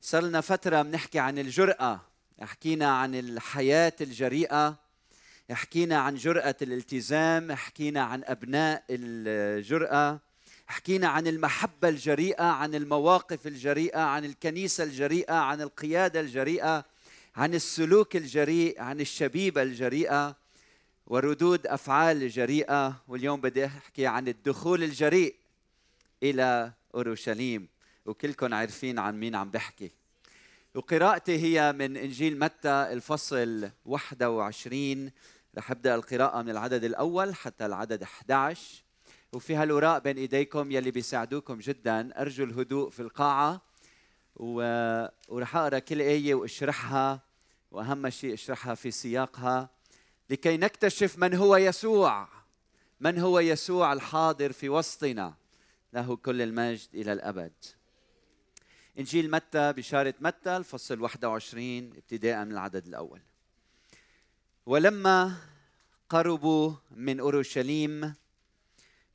صار لنا فترة بنحكي عن الجرأة. حكينا عن الحياة الجريئة حكينا عن جرأة الالتزام حكينا عن أبناء الجرأة حكينا عن المحبة الجريئة عن المواقف الجريئة عن الكنيسة الجريئة عن القيادة الجريئة عن السلوك الجريء عن الشبيبة الجريئة. وردود أفعال جريئة واليوم بدي أحكي عن الدخول الجريء إلى أورشليم وكلكم عارفين عن مين عم بحكي. وقراءتي هي من إنجيل متى الفصل 21 رح أبدأ القراءة من العدد الأول حتى العدد 11 وفي هالوراق بين إيديكم يلي بيساعدوكم جدا أرجو الهدوء في القاعة و... ورح أقرأ كل آية وأشرحها وأهم شيء أشرحها في سياقها. لكي نكتشف من هو يسوع. من هو يسوع الحاضر في وسطنا؟ له كل المجد إلى الأبد. إنجيل متى؟ بشارة متى؟ الفصل 21 ابتداء من العدد الأول. ولما قربوا من أورشليم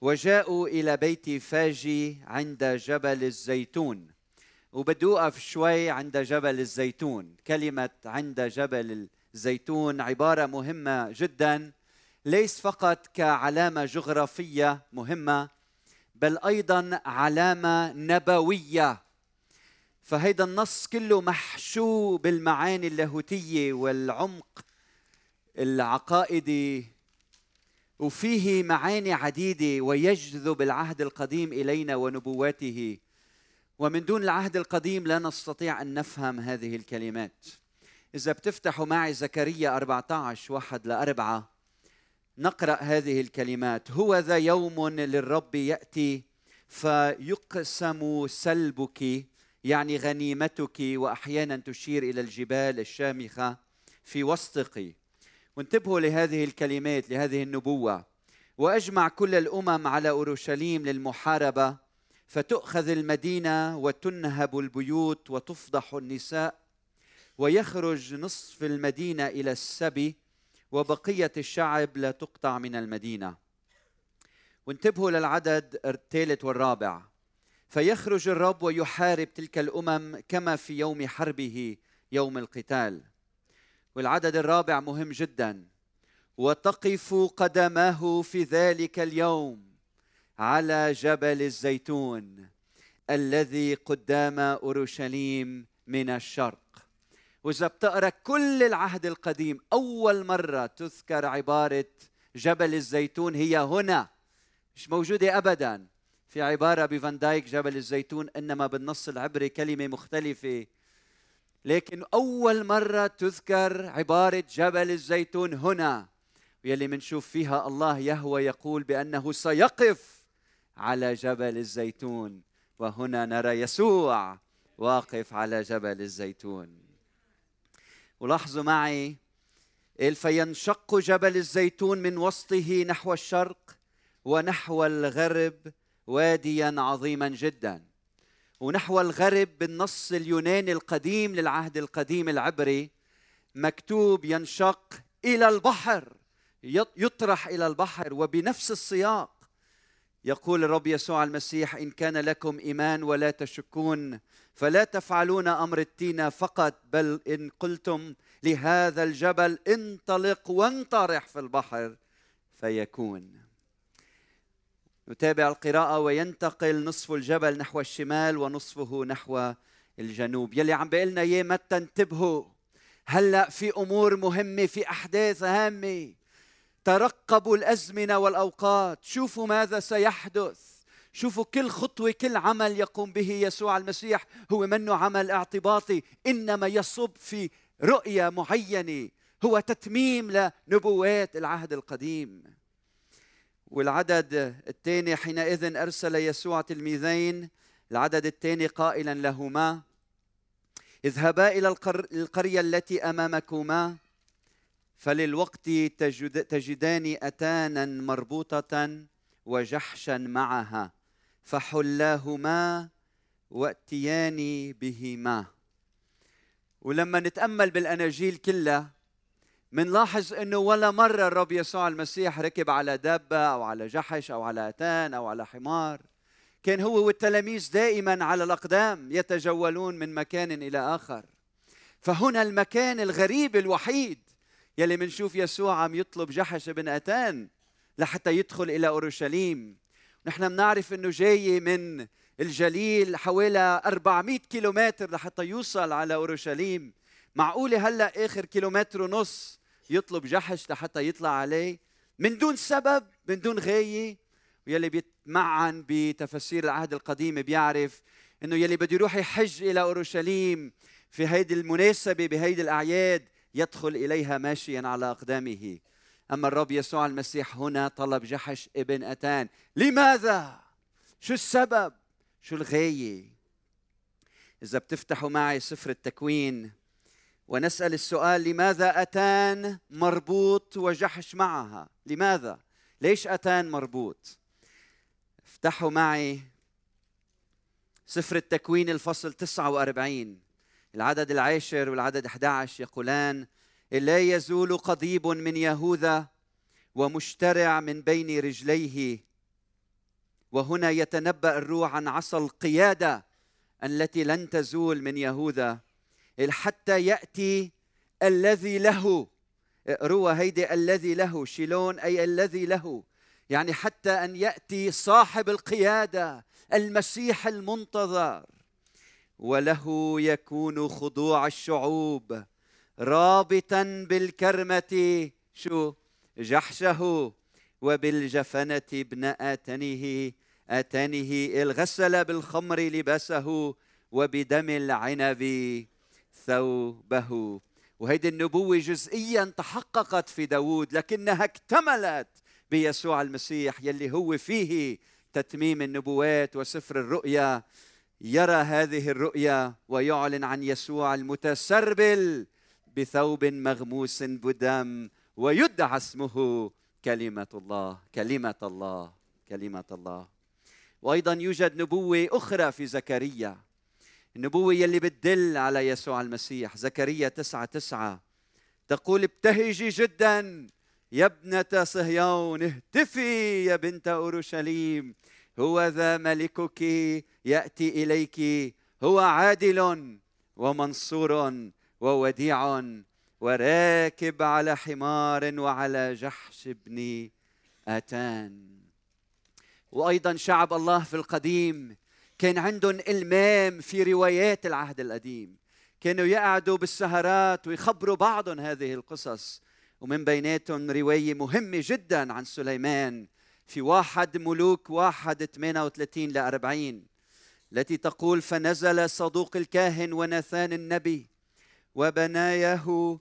وجاءوا إلى بيت فاجي عند جبل الزيتون. وبدي أوقف شوي عند جبل الزيتون. كلمة عند جبل الزيتون عبارة مهمة جدا ليس فقط كعلامة جغرافية مهمة بل أيضا علامة نبوية. فهيدا النص كله محشو بالمعاني اللاهوتية والعمق العقائدي. وفيه معاني عديدة ويجذب العهد القديم إلينا ونبواته. ومن دون العهد القديم لا نستطيع أن نفهم هذه الكلمات. إذا بتفتحوا معي زكريا 14 واحد لأربعة نقرأ هذه الكلمات. هو ذا يوم للرب يأتي فيقسم سلبك يعني غنيمتك وأحيانا تشير إلى الجبال الشامخة في وسطك. وانتبهوا لهذه الكلمات لهذه النبوة. وأجمع كل الأمم على أورشليم للمحاربة فتؤخذ المدينة وتنهب البيوت وتفضح النساء ويخرج نصف المدينة إلى السبي وبقية الشعب لا تقطع من المدينة. وانتبهوا للعدد الثالث والرابع. فيخرج الرب ويحارب تلك الأمم كما في يوم حربه يوم القتال. والعدد الرابع مهم جدا. وتقف قدماه في ذلك اليوم. على جبل الزيتون الذي قدام أورشليم من الشرق. وإذا بتقرأ كل العهد القديم أول مرة تذكر عبارة جبل الزيتون هي هنا. مش موجودة ابدا. في عبارة بفان دايك جبل الزيتون إنما بالنص العبري كلمة مختلفة. لكن أول مرة تذكر عبارة جبل الزيتون هنا يلي منشوف فيها الله يهوى يقول بأنه سيقف. على جبل الزيتون. وهنا نرى يسوع واقف على جبل الزيتون. ولاحظوا معي فينشق جبل الزيتون من وسطه نحو الشرق ونحو الغرب واديا عظيما جدا. ونحو الغرب بالنص اليوناني القديم للعهد القديم العبري مكتوب ينشق إلى البحر يطرح إلى البحر وبنفس السياق يقول الرب يسوع المسيح إن كان لكم إيمان ولا تشكون فلا تفعلون أمر التين فقط بل إن قلتم لهذا الجبل انطلق وانطرح في البحر فيكون. نتابع القراءة وينتقل نصف الجبل نحو الشمال ونصفه نحو الجنوب. يلي عم بيقلنا إياه متى انتبهوا هلأ في أمور مهمة في أحداث هامة. ترقبوا الأزمنة والأوقات. شوفوا ماذا سيحدث. شوفوا كل خطوة كل عمل يقوم به يسوع المسيح. هو منه عمل اعتباطي. إنما يصب في رؤية معينة. هو تتميم لنبوات العهد القديم. والعدد الثاني حينئذ أرسل يسوع تلميذين. العدد الثاني قائلا لهما اذهبا إلى القرية التي أمامكما. فللوقت تجد تجدان أتانا مربوطة وجحشا معها فحلاهما واتيان بهما. ولما نتأمل بالأناجيل كلها منلاحظ إنه ولا مرة الرب يسوع المسيح ركب على دابة أو على جحش أو على أتان أو على حمار. كان هو والتلاميذ دائما على الأقدام يتجولون من مكان إلى آخر. فهنا المكان الغريب الوحيد يلي منشوف يسوع عم يطلب جحش بن أتان لحتى يدخل إلى أورشليم. نحن بنعرف إنه جاي من الجليل حوالي 400 كيلومتر لحتى يوصل على أورشليم. معقولة هلأ آخر كيلومتر ونص يطلب جحش لحتى يطلع عليه؟ من دون سبب من دون غاية. ويلي بيتمعن بتفسير العهد القديم بيعرف إنه يلي بده يروح يحج إلى أورشليم في هيدي المناسبة بهيدي الأعياد يدخل إليها ماشيا على أقدامه. أما الرب يسوع المسيح هنا طلب جحش ابن أتان. لماذا؟ شو السبب؟ شو الغايه إذا بتفتحوا معي سفر التكوين ونسأل السؤال لماذا أتان مربوط وجحش معها؟ لماذا؟ ليش أتان مربوط؟ افتحوا معي سفر التكوين الفصل 49 العدد العاشر والعدد 11 يقولان لا يزول قضيب من يهوذا ومشترع من بين رجليه. وهنا يتنبأ الروح عن عصا القيادة التي لن تزول من يهوذا. حتى يأتي الذي له روى هيدي الذي له شيلون أي الذي له. يعني حتى أن يأتي صاحب القيادة المسيح المنتظر. وله يكون خضوع الشعوب. رابطا بالكرمة شو؟ جحشه. وبالجفنة ابن آتنه. آتانه الغسل بالخمر لباسه وبدم العنب ثوبه. وهيدي النبوة جزئيا تحققت في داود لكنها اكتملت بيسوع المسيح يلي هو فيه تتميم النبوات وسفر الرؤيا. يرى هذه الرؤيا ويعلن عن يسوع المتسربل بثوب مغموس بدم ويدعى اسمه كلمة الله كلمة الله كلمة الله. وأيضا يوجد نبوة أخرى في زكريا النبوة يلي بتدل على يسوع المسيح. زكريا تسعة تسعة تقول ابتهجي جدا يا ابنة صهيون اهتفي يا بنت أورشليم. هو ذا ملكك يأتي إليك. هو عادل ومنصور ووديع وراكب على حمار وعلى جحش ابن آتان. وأيضا شعب الله في القديم كان عندهم إلمام في روايات العهد القديم. كانوا يقعدوا بالسهرات ويخبروا بعضهم هذه القصص. ومن بيناتهم رواية مهمة جدا عن سليمان. في واحد ملوك واحد 38 ل 40 التي تقول فنزل صدوق الكاهن وناثان النبي وبنايه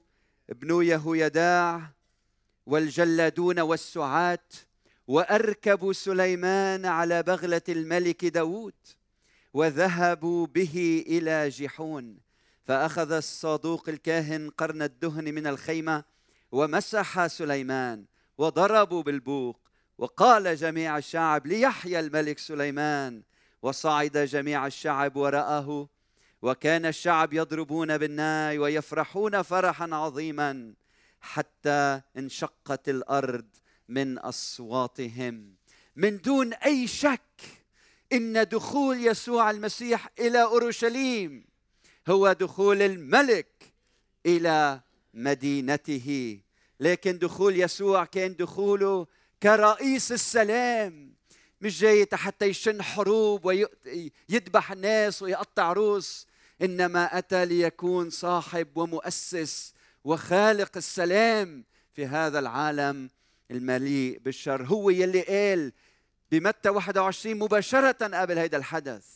ابن يهويداع والجلادون والسعات وأركبوا سليمان على بغلة الملك داود وذهبوا به إلى جحون. فأخذ الصادوق الكاهن قرن الدهن من الخيمة ومسح سليمان وضربوا بالبوق وقال جميع الشعب ليحيى الملك سليمان وصعد جميع الشعب وراءه وكان الشعب يضربون بالناي ويفرحون فرحا عظيما حتى انشقت الأرض من أصواتهم. من دون أي شك إن دخول يسوع المسيح إلى أورشليم هو دخول الملك إلى مدينته. لكن دخول يسوع كان دخوله كرئيس السلام مش جاي حتى يشن حروب ويذبح الناس ويقطع روس. إنما أتى ليكون صاحب ومؤسس وخالق السلام في هذا العالم المليء بالشر. هو يلي قال بمتى 21 مباشرة قبل هذا الحدث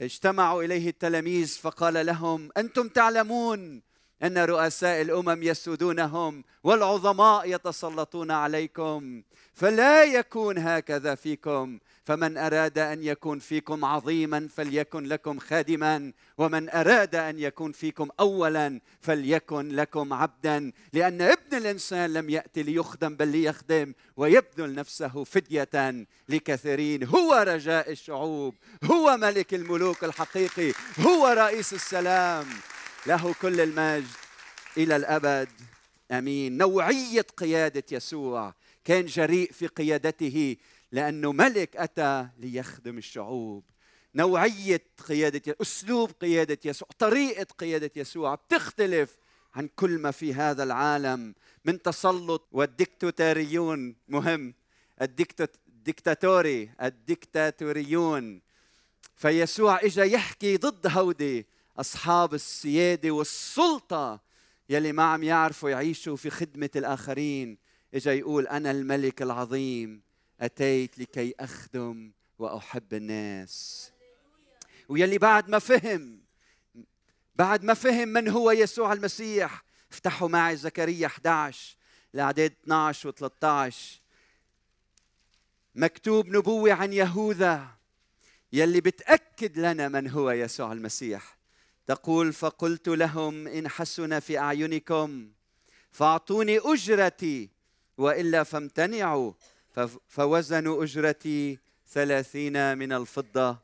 اجتمعوا إليه التلاميذ فقال لهم أنتم تعلمون أن رؤساء الأمم يسودونهم والعظماء يتسلطون عليكم فلا يكون هكذا فيكم. فمن أراد أن يكون فيكم عظيما فليكن لكم خادما ومن أراد أن يكون فيكم اولا فليكن لكم عبدا. لأن ابن الإنسان لم يأتي ليخدم بل ليخدم ويبذل نفسه فدية لكثيرين. هو رجاء الشعوب هو ملك الملوك الحقيقي هو رئيس السلام. له كل المجد إلى الأبد. آمين. نوعية قيادة يسوع. كان جريء في قيادته لأنه ملك أتى ليخدم الشعوب. نوعية قيادة أسلوب قيادة يسوع طريقة قيادة يسوع بتختلف عن كل ما في هذا العالم. من تسلط والديكتاتوريون مهم. الديكتاتوري الديكتاتوريون فيسوع إجا يحكي ضد هودي. أصحاب السيادة والسلطة يلي ما عم يعرفوا يعيشوا في خدمة الآخرين. إجا يقول أنا الملك العظيم أتيت لكي أخدم وأحب الناس. ويلي بعد ما فهم بعد ما فهم من هو يسوع المسيح افتحوا معي زكريا 11 الاعداد 12 و 13 مكتوب نبوة عن يهوذا يلي بتأكد لنا من هو يسوع المسيح. تقول فقلت لهم إن حسن في أعينكم فأعطوني أجرتي وإلا فامتنعوا فوزنوا أجرتي ثلاثين من الفضة.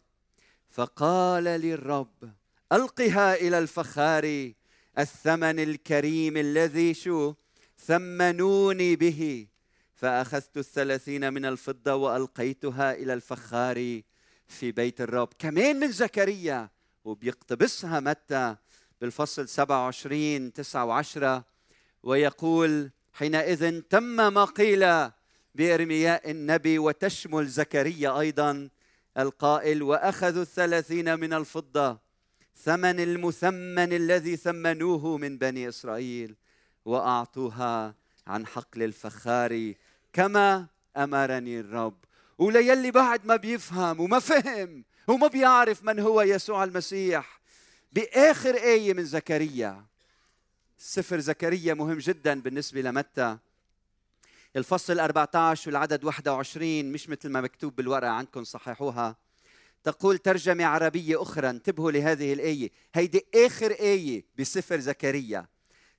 فقال لي الرب ألقها إلى الفخار الثمن الكريم الذي شو؟ ثمنوني به. فأخذت الثلاثين من الفضة وألقيتها إلى الفخار في بيت الرب. كمان من زكريا. وبيقتبسها متى؟ بالفصل 27 9 و10 ويقول حينئذ تم ما قيل بإرمياء النبي وتشمل زكريا أيضا القائل وأخذوا الثلاثين من الفضة ثمن المثمن الذي ثمنوه من بني إسرائيل وأعطوها عن حقل الفخار كما أمرني الرب. وليلي بعد ما بيفهم وما فهم وما بيعرف من هو يسوع المسيح. بآخر آية من زكريا. سفر زكريا مهم جدا بالنسبة لمتى. الفصل 14 والعدد 21 مش مثل ما مكتوب بالورقة عندكم صححوها. تقول ترجمة عربية أخرى انتبهوا لهذه الآية. هيدي آخر آية بسفر زكريا.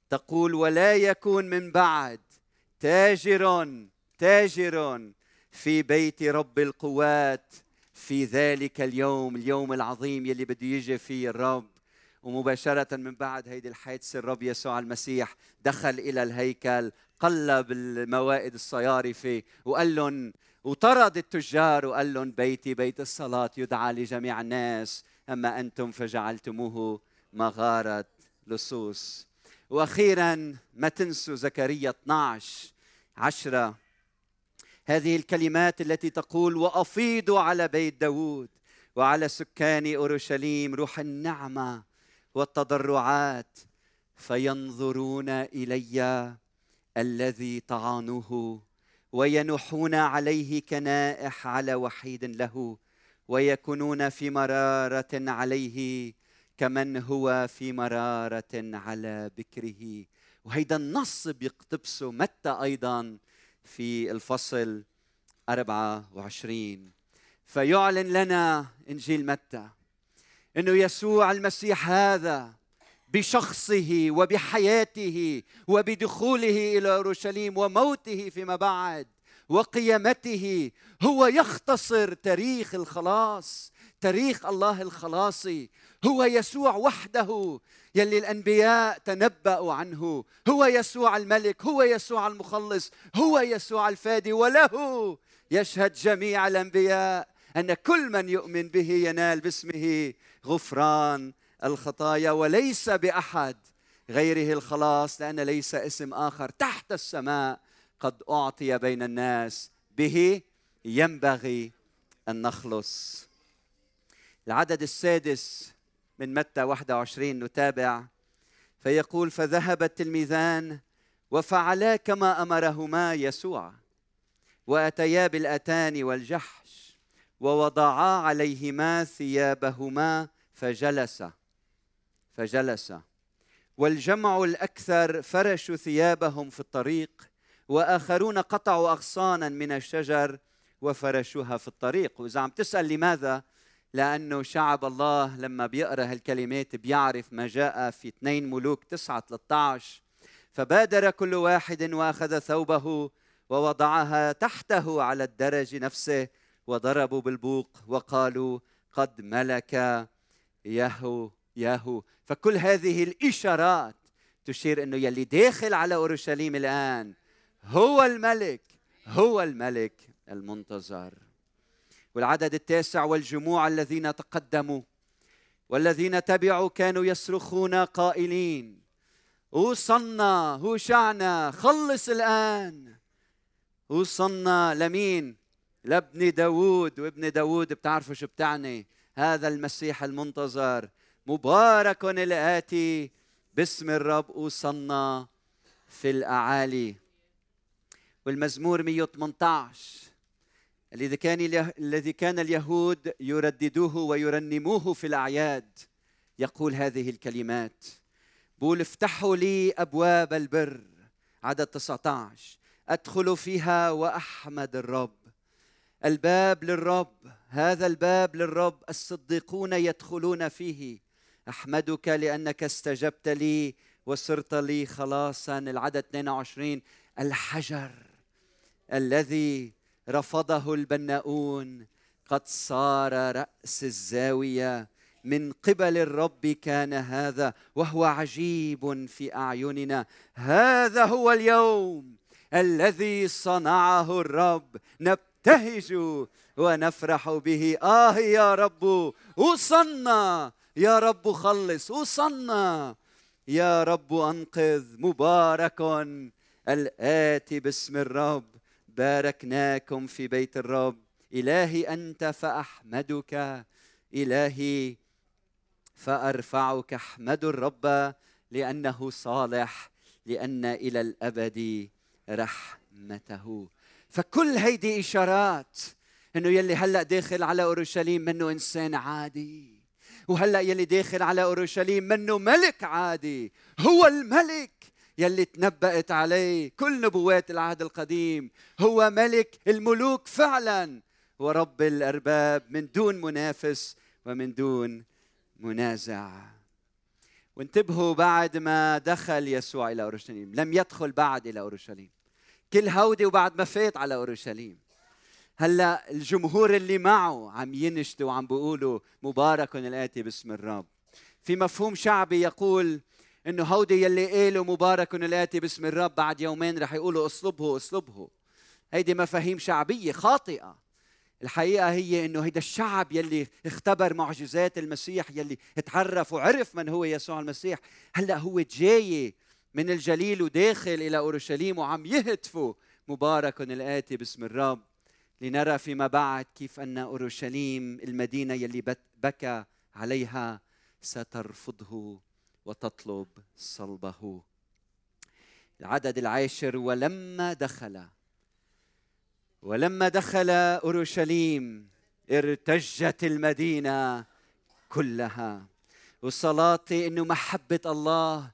تقول ولا يكون من بعد تاجر تاجر في بيت رب القوات. في ذلك اليوم اليوم العظيم يلي بده يجي فيه الرب. ومباشرة من بعد هيدي الحادثة الرب يسوع المسيح دخل إلى الهيكل قلب الموائد الصيارفة وقال لهم وطرد التجار وقال لهم بيتي بيت الصلاة يدعى لجميع الناس أما أنتم فجعلتموه مغارة لصوص. وأخيرا ما تنسوا زكريا 12 عشرة هذه الكلمات التي تقول وأفيضوا على بيت داود وعلى سكان أورشليم روح النعمة والتضرعات فينظرون إلي الذي طعنوه وينوحون عليه كنائح على وحيد له ويكونون في مرارة عليه كمن هو في مرارة على بكره. وهيدا النص بيقتبسه متى أيضا؟ في الفصل 24 فيعلن لنا إنجيل متى؟ أنه يسوع المسيح هذا بشخصه وبحياته وبدخوله إلى أورشليم وموته فيما بعد وقيامته هو يختصر تاريخ الخلاص تاريخ الله الخلاصي. هو يسوع وحده يلي الأنبياء تنبأوا عنه. هو يسوع الملك هو يسوع المخلص هو يسوع الفادي وله يشهد جميع الأنبياء أن كل من يؤمن به ينال باسمه غفران الخطايا وليس بأحد غيره الخلاص لأن ليس اسم آخر تحت السماء قد أعطي بين الناس به. ينبغي أن نخلص. العدد السادس من متى 21 نتابع. فيقول فذهب التلميذان وفعلا كما أمرهما يسوع وأتيا بالأتان والجحش ووضعا عليهما ثيابهما فجلسا فجلس. والجمع الأكثر فرشوا ثيابهم في الطريق وآخرون قطعوا أغصانا من الشجر وفرشوها في الطريق. واذا عم تسأل لماذا؟ لأنه شعب الله لما بيقرأ هالكلمات بيعرف ما جاء في 2 ملوك 9 13 فبادر كل واحد وأخذ ثوبه ووضعها تحته على الدرج نفسه وضربوا بالبوق وقالوا قد ملك يهو ياهو فكل هذه الإشارات تشير إنه يلي داخل على أورشليم الآن هو الملك هو الملك المنتظر. والعدد التاسع والجموع الذين تقدموا والذين تبعوا كانوا يصرخون قائلين وصلنا هوشعنا خلص الآن. وصلنا لمين؟ لابن داود وابن داود بتعرفوا شو بتعني؟ هذا المسيح المنتظر مبارك الآتي باسم الرب وصلنا في الأعالي. والمزمور 118 الذي كان الذي كان اليهود يرددوه ويرنموه في الأعياد يقول هذه الكلمات بقول افتحوا لي أبواب البر عدد 19 أدخل فيها وأحمد الرب. الباب للرب هذا الباب للرب الصديقون يدخلون فيه. أحمدك لأنك استجبت لي وصرت لي خلاصا العدد 22 الحجر الذي رفضه البناؤون. قد صار رأس الزاوية. من قبل الرب كان هذا وهو عجيب في أعيننا. هذا هو اليوم الذي صنعه الرب. نبتهج ونفرح به. آه يا رب وصلنا يا رب خلص وصلنا يا رب أنقذ مبارك الآتي باسم الرب. باركناكم في بيت الرب. إلهي أنت فأحمدك. إلهي فأرفعك. احمد الرب لأنه صالح لأن إلى الأبد رحمته. فكل هيدي إشارات إنه يلي هلأ داخل على أورشليم منه إنسان عادي وهلأ يلي داخل على أورشليم منه ملك عادي. هو الملك يلي تنبأت عليه كل نبوات العهد القديم. هو ملك الملوك فعلا. ورب الأرباب من دون منافس ومن دون منازع. وانتبهوا بعد ما دخل يسوع إلى أورشليم. لم يدخل بعد إلى أورشليم. كل هودي وبعد ما فات على أورشليم. هلأ الجمهور اللي معه عم ينشدوا وعم بيقولوا مبارك الآتي باسم الرب. في مفهوم شعبي يقول إنه هودي يلي قالوا مبارك الاتي باسم الرب بعد يومين رح يقولوا أصلبه أصلبه. هيدي مفاهيم شعبية خاطئة. الحقيقة هي إنه هيدا الشعب يلي اختبر معجزات المسيح يلي تعرف وعرف من هو يسوع المسيح هلأ هو جاي من الجليل وداخل إلى أورشليم وعم يهتفوا مبارك الاتي باسم الرب. لنرى فيما بعد كيف أن أورشليم المدينة يلي بكى عليها سترفضه. وتطلب صلبه. العدد العاشر ولما دخل ولما دخل أورشليم ارتجت المدينة كلها. وصلاتي إنه محبة الله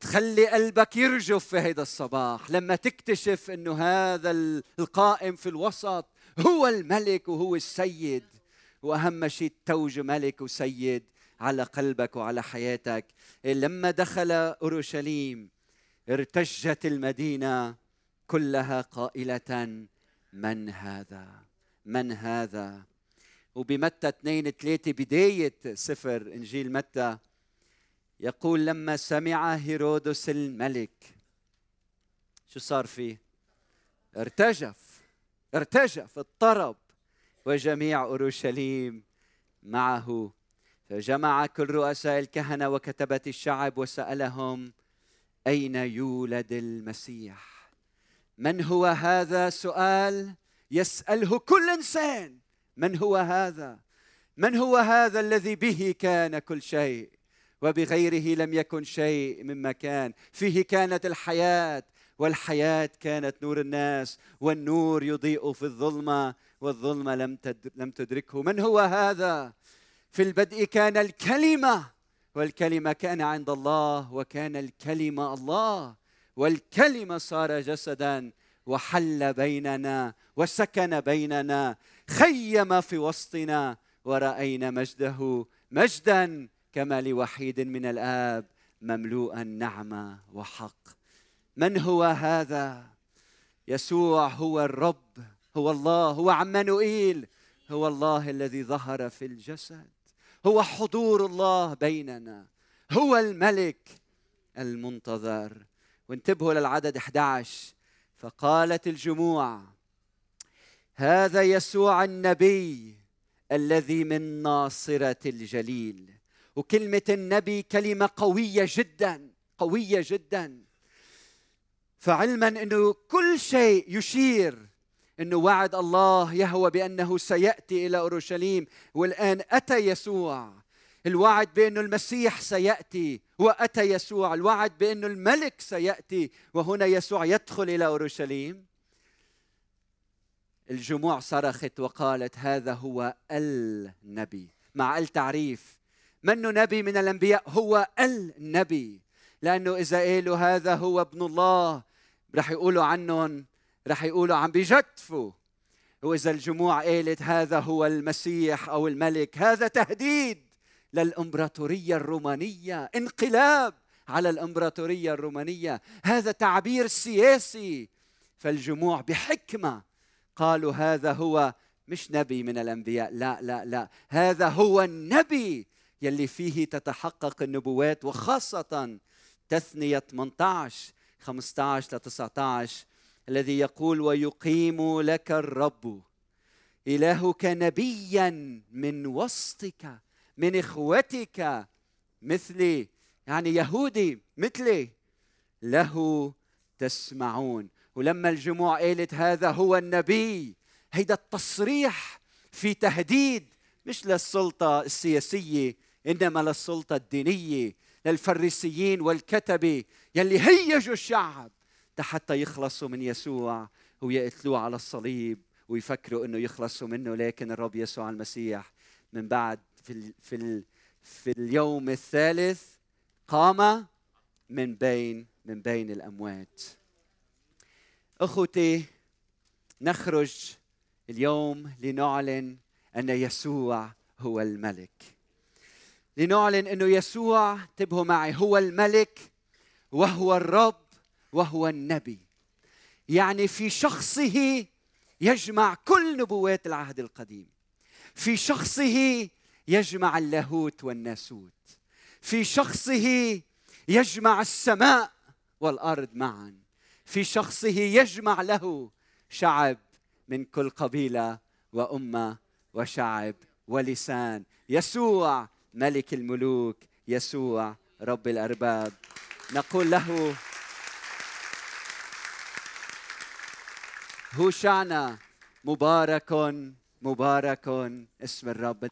تخلي قلبك يرجف في هيدا الصباح. لما تكتشف إنه هذا القائم في الوسط هو الملك وهو السيد وأهم شيء توج ملك وسيد. على قلبك وعلى حياتك. لما دخل أورشليم ارتجت المدينة كلها قائلة من هذا؟ من هذا؟ وبمتى 2 3 بداية سفر إنجيل متى؟ يقول لما سمع هيرودس الملك. شو صار فيه؟ ارتجف ارتجف اضطرب وجميع أورشليم معه فجمع كل رؤساء الكهنة وكتبه الشعب وسألهم أين يولد المسيح؟ من هو هذا؟ سؤال يسأله كل إنسان. من هو هذا؟ من هو هذا الذي به كان كل شيء؟ وبغيره لم يكن شيء مما كان فيه كانت الحياة والحياة كانت نور الناس والنور يضيء في الظلمة والظلمة لم لم تدركه. من هو هذا؟ في البدء كان الكلمة والكلمة كان عند الله وكان الكلمة الله. والكلمة صار جسدا وحل بيننا وسكن بيننا خيم في وسطنا ورأينا مجده مجدا كما لوحيد من الآب مملوءا نعمه وحق. من هو هذا؟ يسوع هو الرب هو الله هو عمانوئيل هو الله الذي ظهر في الجسد. هو حضور الله بيننا. هو الملك المنتظر. وانتبهوا للعدد 11 فقالت الجموع هذا يسوع النبي الذي من ناصرة الجليل. وكلمة النبي كلمة قوية جدا قوية جدا. فعلما إنه كل شيء يشير إنه وعد الله يهوى بأنه سيأتي إلى أورشليم والآن أتى يسوع. الوعد بانه المسيح سيأتي وأتى يسوع. الوعد بانه الملك سيأتي وهنا يسوع يدخل إلى أورشليم. الجموع صرخت وقالت هذا هو النبي. مع التعريف منه نبي من الأنبياء؟ هو النبي. لأنه اذا قالوا هذا هو ابن الله. رح يقولوا عنهم رح يقولوا عم بيجتفوا. وإذا الجموع قالت هذا هو المسيح أو الملك هذا تهديد للإمبراطورية الرومانية انقلاب على الإمبراطورية الرومانية. هذا تعبير سياسي. فالجموع بحكمة قالوا هذا هو مش نبي من الأنبياء لا لا لا. هذا هو النبي يلي فيه تتحقق النبوات وخاصة تثنية 18 15 ل 19 الذي يقول ويقيم لك الرب. إلهك نبيا من وسطك من إخوتك مثلي يعني يهودي مثلي. له تسمعون. ولما الجموع قالت هذا هو النبي هيدا التصريح في تهديد مش للسلطة السياسية إنما للسلطة الدينية للفريسيين والكتبة يلي هيجوا الشعب. حتى يخلصوا من يسوع ويقتلوه على الصليب ويفكروا إنه يخلصوا منه لكن الرب يسوع المسيح من بعد في ال في ال في اليوم الثالث قام من بين من بين الأموات. أخوتي نخرج اليوم لنعلن أن يسوع هو الملك. لنعلن إنه يسوع انتبهوا معي هو الملك وهو الرب وهو النبي. يعني في شخصه يجمع كل نبوات العهد القديم. في شخصه يجمع اللاهوت والناسوت. في شخصه يجمع السماء والأرض معا. في شخصه يجمع له شعب من كل قبيلة وأمة وشعب ولسان. يسوع ملك الملوك يسوع رب الأرباب. نقول له هوشعنا مبارك مبارك اسم الرب.